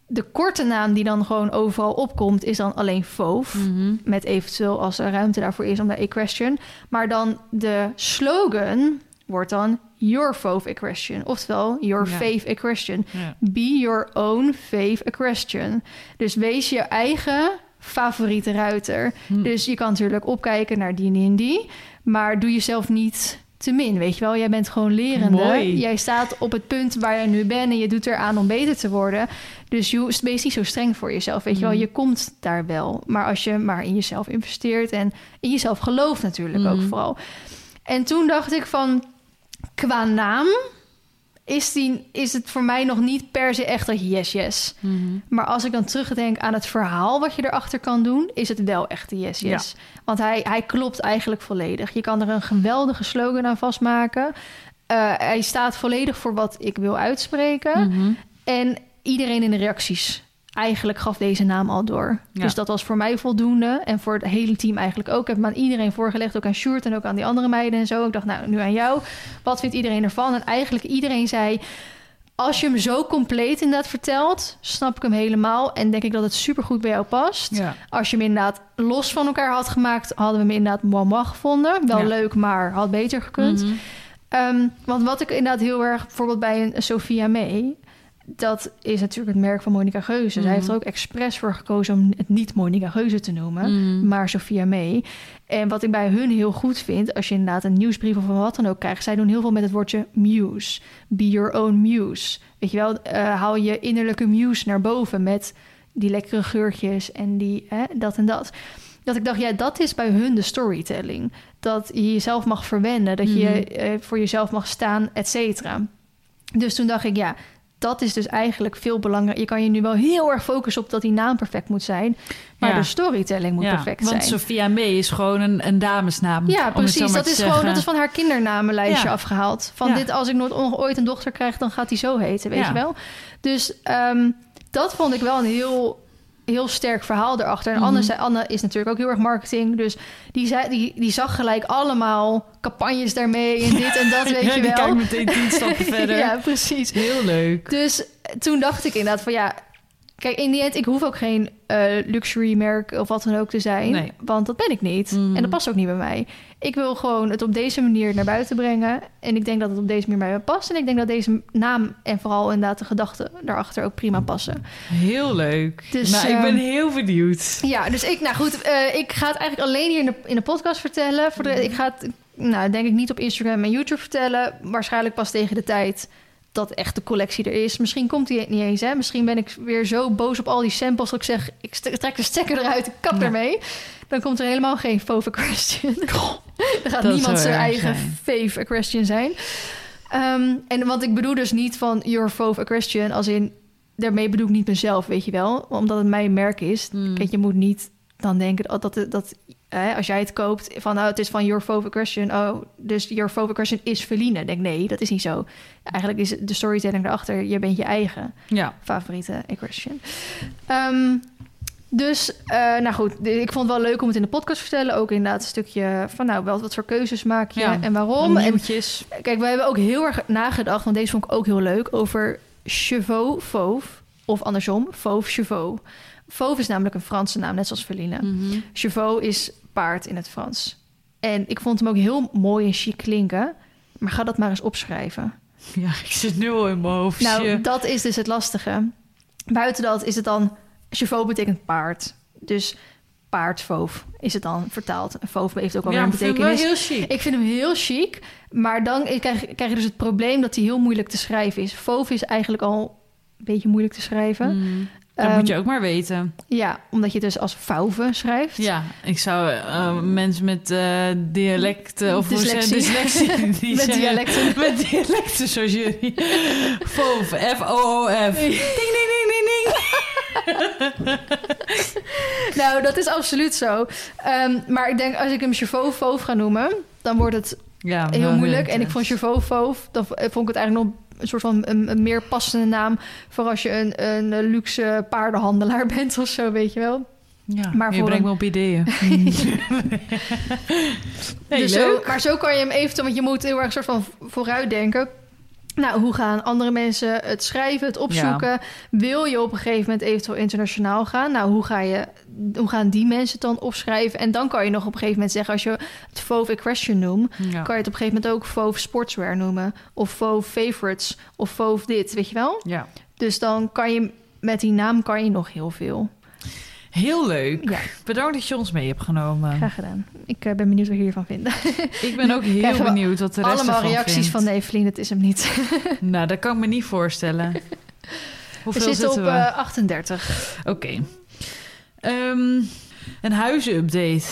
De korte naam die dan gewoon overal opkomt... is dan alleen FOF. Mhm. Met eventueel als er ruimte daarvoor is om daar equestrian. Maar dan de slogan wordt dan Your Fave Equestrian. Oftewel, Your Ja. Fave Equestrian. Ja. Be your own fave equestrian. Dus wees je eigen favoriete ruiter. Hm. Dus je kan natuurlijk opkijken naar die en die en die. Maar doe jezelf niet te min, weet je wel. Jij bent gewoon lerende. Mooi. Jij staat op het punt waar je nu bent... en je doet eraan om beter te worden. Dus je wees niet zo streng voor jezelf, weet je wel. Mhm. Je komt daar wel. Maar als je maar in jezelf investeert... en in jezelf gelooft natuurlijk ook Mhm. vooral. En toen dacht ik van... qua naam is, die, is het voor mij nog niet per se echt dat yes, yes. Mhm. Maar als ik dan terugdenk aan het verhaal wat je erachter kan doen, is het wel echt de yes, yes. Want hij, hij klopt eigenlijk volledig. Je kan er een geweldige slogan aan vastmaken. Eh, hij staat volledig voor wat ik wil uitspreken. Mhm. En iedereen in de reacties eigenlijk gaf deze naam al door. Ja. Dus dat was voor mij voldoende. En voor het hele team eigenlijk ook. Ik heb hem aan iedereen voorgelegd. Ook aan Sjoerd en ook aan die andere meiden en zo. Ik dacht, nou, nu aan jou. Wat vindt iedereen ervan? En eigenlijk iedereen zei... Als je hem zo compleet inderdaad vertelt, snap ik hem helemaal. En denk ik dat het supergoed bij jou past. Ja. Als je hem inderdaad los van elkaar had gemaakt, hadden we hem inderdaad moi gevonden. Wel Ja. leuk, maar had beter gekund. Mhm. Ehm, want wat ik inderdaad heel erg, bijvoorbeeld bij een Sophia May, dat is natuurlijk het merk van Monica Geuze. Mhm. Zij heeft er ook expres voor gekozen om het niet Monica Geuze te noemen, Mhm. maar Sophia May. En wat ik bij hun heel goed vind, als je inderdaad een nieuwsbrief of wat dan ook krijgt, zij doen heel veel met het woordje muse. Be your own muse. Weet je wel, eh, haal je innerlijke muse naar boven met die lekkere geurtjes en die hè, dat en dat. Dat ik dacht, ja, dat is bij hun de storytelling. Dat je jezelf mag verwennen, dat je Mhm. eh, voor jezelf mag staan, et cetera. Dus toen dacht ik, ja, dat is dus eigenlijk veel belangrijker. Je kan je nu wel heel erg focussen op dat die naam perfect moet zijn, maar Ja. de storytelling moet ja, perfect want zijn. Sophia May is gewoon een, een damesnaam. Ja, precies. Dat is, gewoon, dat is van haar kindernamenlijstje Ja. afgehaald. Van dit, als ik nooit ooit een dochter krijg, dan gaat die zo heten, weet je wel. Dus ehm, dat vond ik wel een heel, heel sterk verhaal erachter. En Anne, Mhm. zei, Anne is natuurlijk ook heel erg marketing. Dus die, zei, die, die zag gelijk allemaal campagnes daarmee en dit en dat, weet ja, je die wel. kijkt meteen tien stappen verder. ja, precies. Heel leuk. Dus toen dacht ik inderdaad van ja... Kijk, in die end, ik hoef ook geen eh, luxury merk of wat dan ook te zijn. Nee. Want dat ben ik niet. Mhm. En dat past ook niet bij mij. Ik wil gewoon het op deze manier naar buiten brengen. En ik denk dat het op deze manier bij me past. En ik denk dat deze naam en vooral inderdaad de gedachten daarachter ook prima passen. Heel leuk. Dus, nou, ik ben ehm, heel benieuwd. Ja, dus ik, nou goed, eh, ik ga het eigenlijk alleen hier in de, in de podcast vertellen. Voor de, ik ga het, nou, denk ik niet op Instagram en YouTube vertellen. Waarschijnlijk pas tegen de tijd dat echt de collectie er is. Misschien komt die niet eens, hè. Misschien ben ik weer zo boos op al die samples dat ik zeg... ik trek de stekker eruit, ik kap Ja. ermee. Dan komt er helemaal geen fauve question. Dan gaat niemand zijn eigen zijn. fave question zijn. Ehm, en want ik bedoel dus niet van your fauve question... als in, daarmee bedoel ik niet mezelf, weet je wel. Omdat het mijn merk is. Hmm. Kijk, je moet niet dan denken dat, dat, dat hè, als jij het koopt van nou, het is van Your Fauve Question. Oh, dus Your Fauve Question is Feline. Denk nee, dat is niet zo. Eigenlijk is de storytelling erachter. Je bent je eigen Ja. favoriete equestrian. Ehm, dus, eh, nou goed, ik vond het wel leuk om het in de podcast te vertellen. Ook inderdaad een stukje van, nou, wel wat voor keuzes maak je Ja, en waarom. En. Kijk, we hebben ook heel erg nagedacht, want deze vond ik ook heel leuk, over chevaux fauve. Of andersom, fauve chevaux. Fauve is namelijk een Franse naam, net zoals Feline. Mhm. Chevaux is paard in het Frans. En ik vond hem ook heel mooi en chic klinken. Maar ga dat maar eens opschrijven. Ja, ik zit nu al in mijn hoofd. Nou, dat is dus het lastige. Buiten dat is het dan... Chevaux betekent paard. Dus paardfoof is het dan vertaald. En foof heeft ook ja, een ik vind betekenis. heel chic. Ik vind hem heel chic. Maar dan krijg, krijg je dus het probleem dat hij heel moeilijk te schrijven is. Foof is eigenlijk al een beetje moeilijk te schrijven. Mm, dat Ehm, moet je ook maar weten. Ja, omdat je het dus als fauve schrijft. Ja, ik zou eh, mensen met eh, dialecten of Dyslexie. dyslexie die Met dialecten. met dialecten zoals jullie. F-O-O-F. Ding, ding, ding, ding, ding. Nou, dat is absoluut zo. Ehm, maar ik denk, als ik hem Chevaux Fauve ga noemen... dan wordt het Ja, heel moeilijk. En ik vond Chevaux Fauve... dan vond ik het eigenlijk nog een soort van een, een meer passende naam... voor als je een, een luxe paardenhandelaar bent of zo, weet je wel. Ja, maar je brengt een- me op ideeën. hey, dus leuk. Zo, maar zo kan je hem eventueel... want je moet heel erg soort van vooruitdenken... Nou, hoe gaan andere mensen het schrijven, het opzoeken? Wil je op een gegeven moment eventueel internationaal gaan? Nou, hoe, ga je, hoe gaan die mensen het dan opschrijven? En dan kan je nog op een gegeven moment zeggen... als je het Fauve Equestrian noemt... Ja. kan je het op een gegeven moment ook Fauve Sportswear noemen. Of Fauve Favorites. Of Fauve dit, weet je wel? ja. Dus dan kan je met die naam kan je nog heel veel. Heel leuk. Ja, Bedankt dat je ons mee hebt genomen. graag gedaan. Ik eh, ben benieuwd wat je hiervan vindt. Ik ben ook heel Krijgen we benieuwd wat de rest Allemaal ervan reacties vindt. van Evelien, het is hem niet. Nou, dat kan ik me niet voorstellen. We Hoeveel zitten op we? eh, 38. Oké. Ehm, een huizenupdate.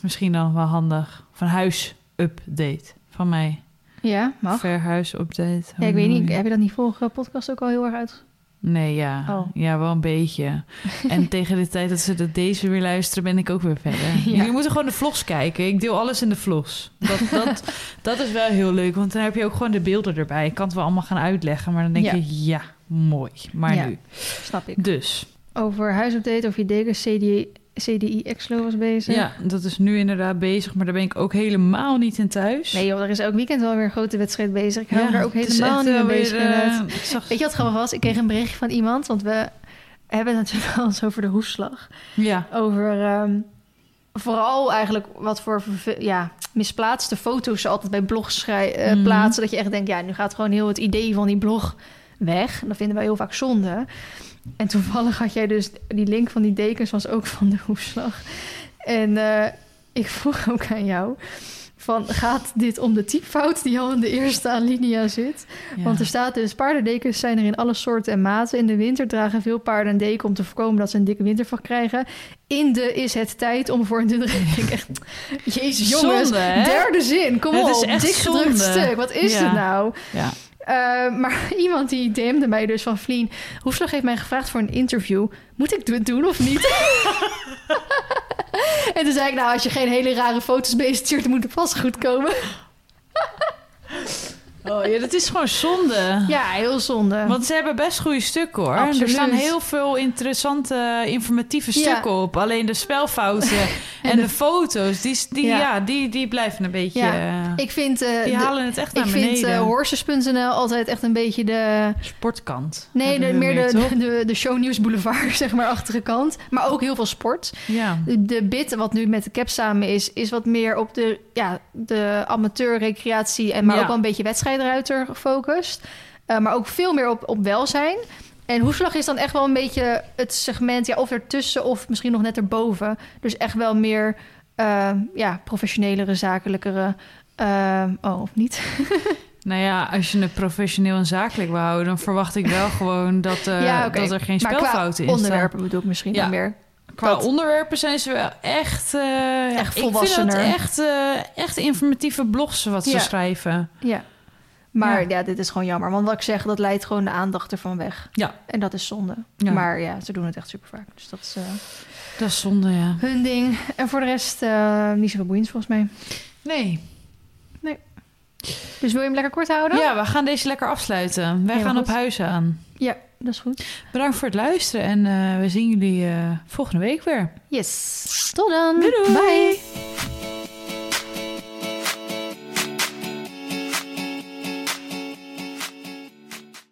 Misschien dan wel handig. Of een huisupdate van mij. Ja, mag. Verhuisupdate. Ja, ik weet niet, heb je dat niet vorige podcast ook al heel erg uit? Nee, ja. Oh. Ja, wel een beetje. en tegen de tijd dat ze dat deze weer luisteren, ben ik ook weer verder. Ja. Jullie moeten gewoon de vlogs kijken. Ik deel alles in de vlogs. Dat, dat, dat is wel heel leuk, want dan heb je ook gewoon de beelden erbij. Ik kan het wel allemaal gaan uitleggen, maar dan denk Ja. je, ja, mooi. Maar Ja. nu. Snap ik. Dus, Over huisupdate, over je deken, CDI, CDI Exlo was bezig. ja, dat is nu inderdaad bezig, maar daar ben ik ook helemaal niet in thuis. Nee joh, er is elk weekend wel weer een grote wedstrijd bezig. Ik hou Ja, er ook helemaal niet mee bezig. weer, eh, zag- Weet je wat grappig was? Ik kreeg een berichtje van iemand, want we hebben het natuurlijk wel eens over de hoefslag. ja, Over ehm, vooral eigenlijk wat voor ja, misplaatste foto's ze altijd bij blogs schrij- eh, Mhm. plaatsen. Dat je echt denkt, ja, nu gaat gewoon heel het idee van die blog weg. En dat vinden wij heel vaak zonde. En toevallig had jij dus die link van die dekens was ook van de hoefslag. En eh, ik vroeg ook aan jou van gaat dit om de typfout die al in de eerste alinea zit? Ja. Want er staat dus, paardendekens zijn er in alle soorten en maten. In de winter dragen veel paarden een deken om te voorkomen dat ze een dikke wintervacht krijgen. In de is het tijd om voor een denk echt, jezus jongens, Zonde, derde zin, kom Het op. is echt dik gedrukt stuk, wat is Ja. dit nou? ja. Eh, maar iemand die DM'de mij dus van Vlien... Hoefslag heeft mij gevraagd voor een interview. Moet ik het doen of niet? en toen zei ik, nou, als je geen hele rare foto's bij je stuurt... dan moet het vast goed komen. Oh, ja, dat is gewoon zonde. ja, heel zonde. Want ze hebben best goede stukken hoor. Absoluut. Er staan heel veel interessante, informatieve Ja. stukken op. Alleen de spelfouten en, de- de, foto's, die, die, Ja. ja. die, die blijven een beetje... Ja, eh, ik vind, eh, die halen het echt ik naar vind beneden. eh, horses.nl altijd echt een beetje de... Sportkant. Nee, de, meer de, de, de, de shownieuws boulevard, zeg maar, achtige kant. Maar ook heel veel sport. Ja. De, bit wat nu met de cap samen is, is wat meer op de, ja, de amateur recreatie en maar ook wel een beetje wedstrijdruiter gefocust. Eh, maar ook veel meer op, op welzijn. En hoefslag is dan echt wel een beetje het segment, ja, of ertussen of misschien nog net erboven. Dus echt wel meer, eh, ja, professionelere, zakelijkere. eh, oh, of niet? Nou ja, als je het professioneel en zakelijk wil houden... dan verwacht ik wel gewoon dat, ja, dat er geen spelfouten in onderwerpen bedoel ik misschien Ja. dan meer. Qua Dat- onderwerpen zijn ze wel echt... ja, Echt Ik vind volwassener. dat echt, echt informatieve blogs wat ze schrijven. Ja. Maar Ja. ja. dit is gewoon jammer. Want wat ik zeg, dat leidt gewoon de aandacht ervan weg. Ja. En dat is zonde. Ja. Maar ja, ze doen het echt super vaak. Dus dat is eh, Dat is zonde, ja. hun ding. En voor de rest eh, niet zoveel boeiends volgens mij. Nee. Dus wil je hem lekker kort houden? Ja, we gaan deze lekker afsluiten. Wij gaan op huis aan. Ja, dat is goed. Bedankt voor het luisteren en eh, we zien jullie volgende week weer. Yes. Tot dan. Doei doei. Bye.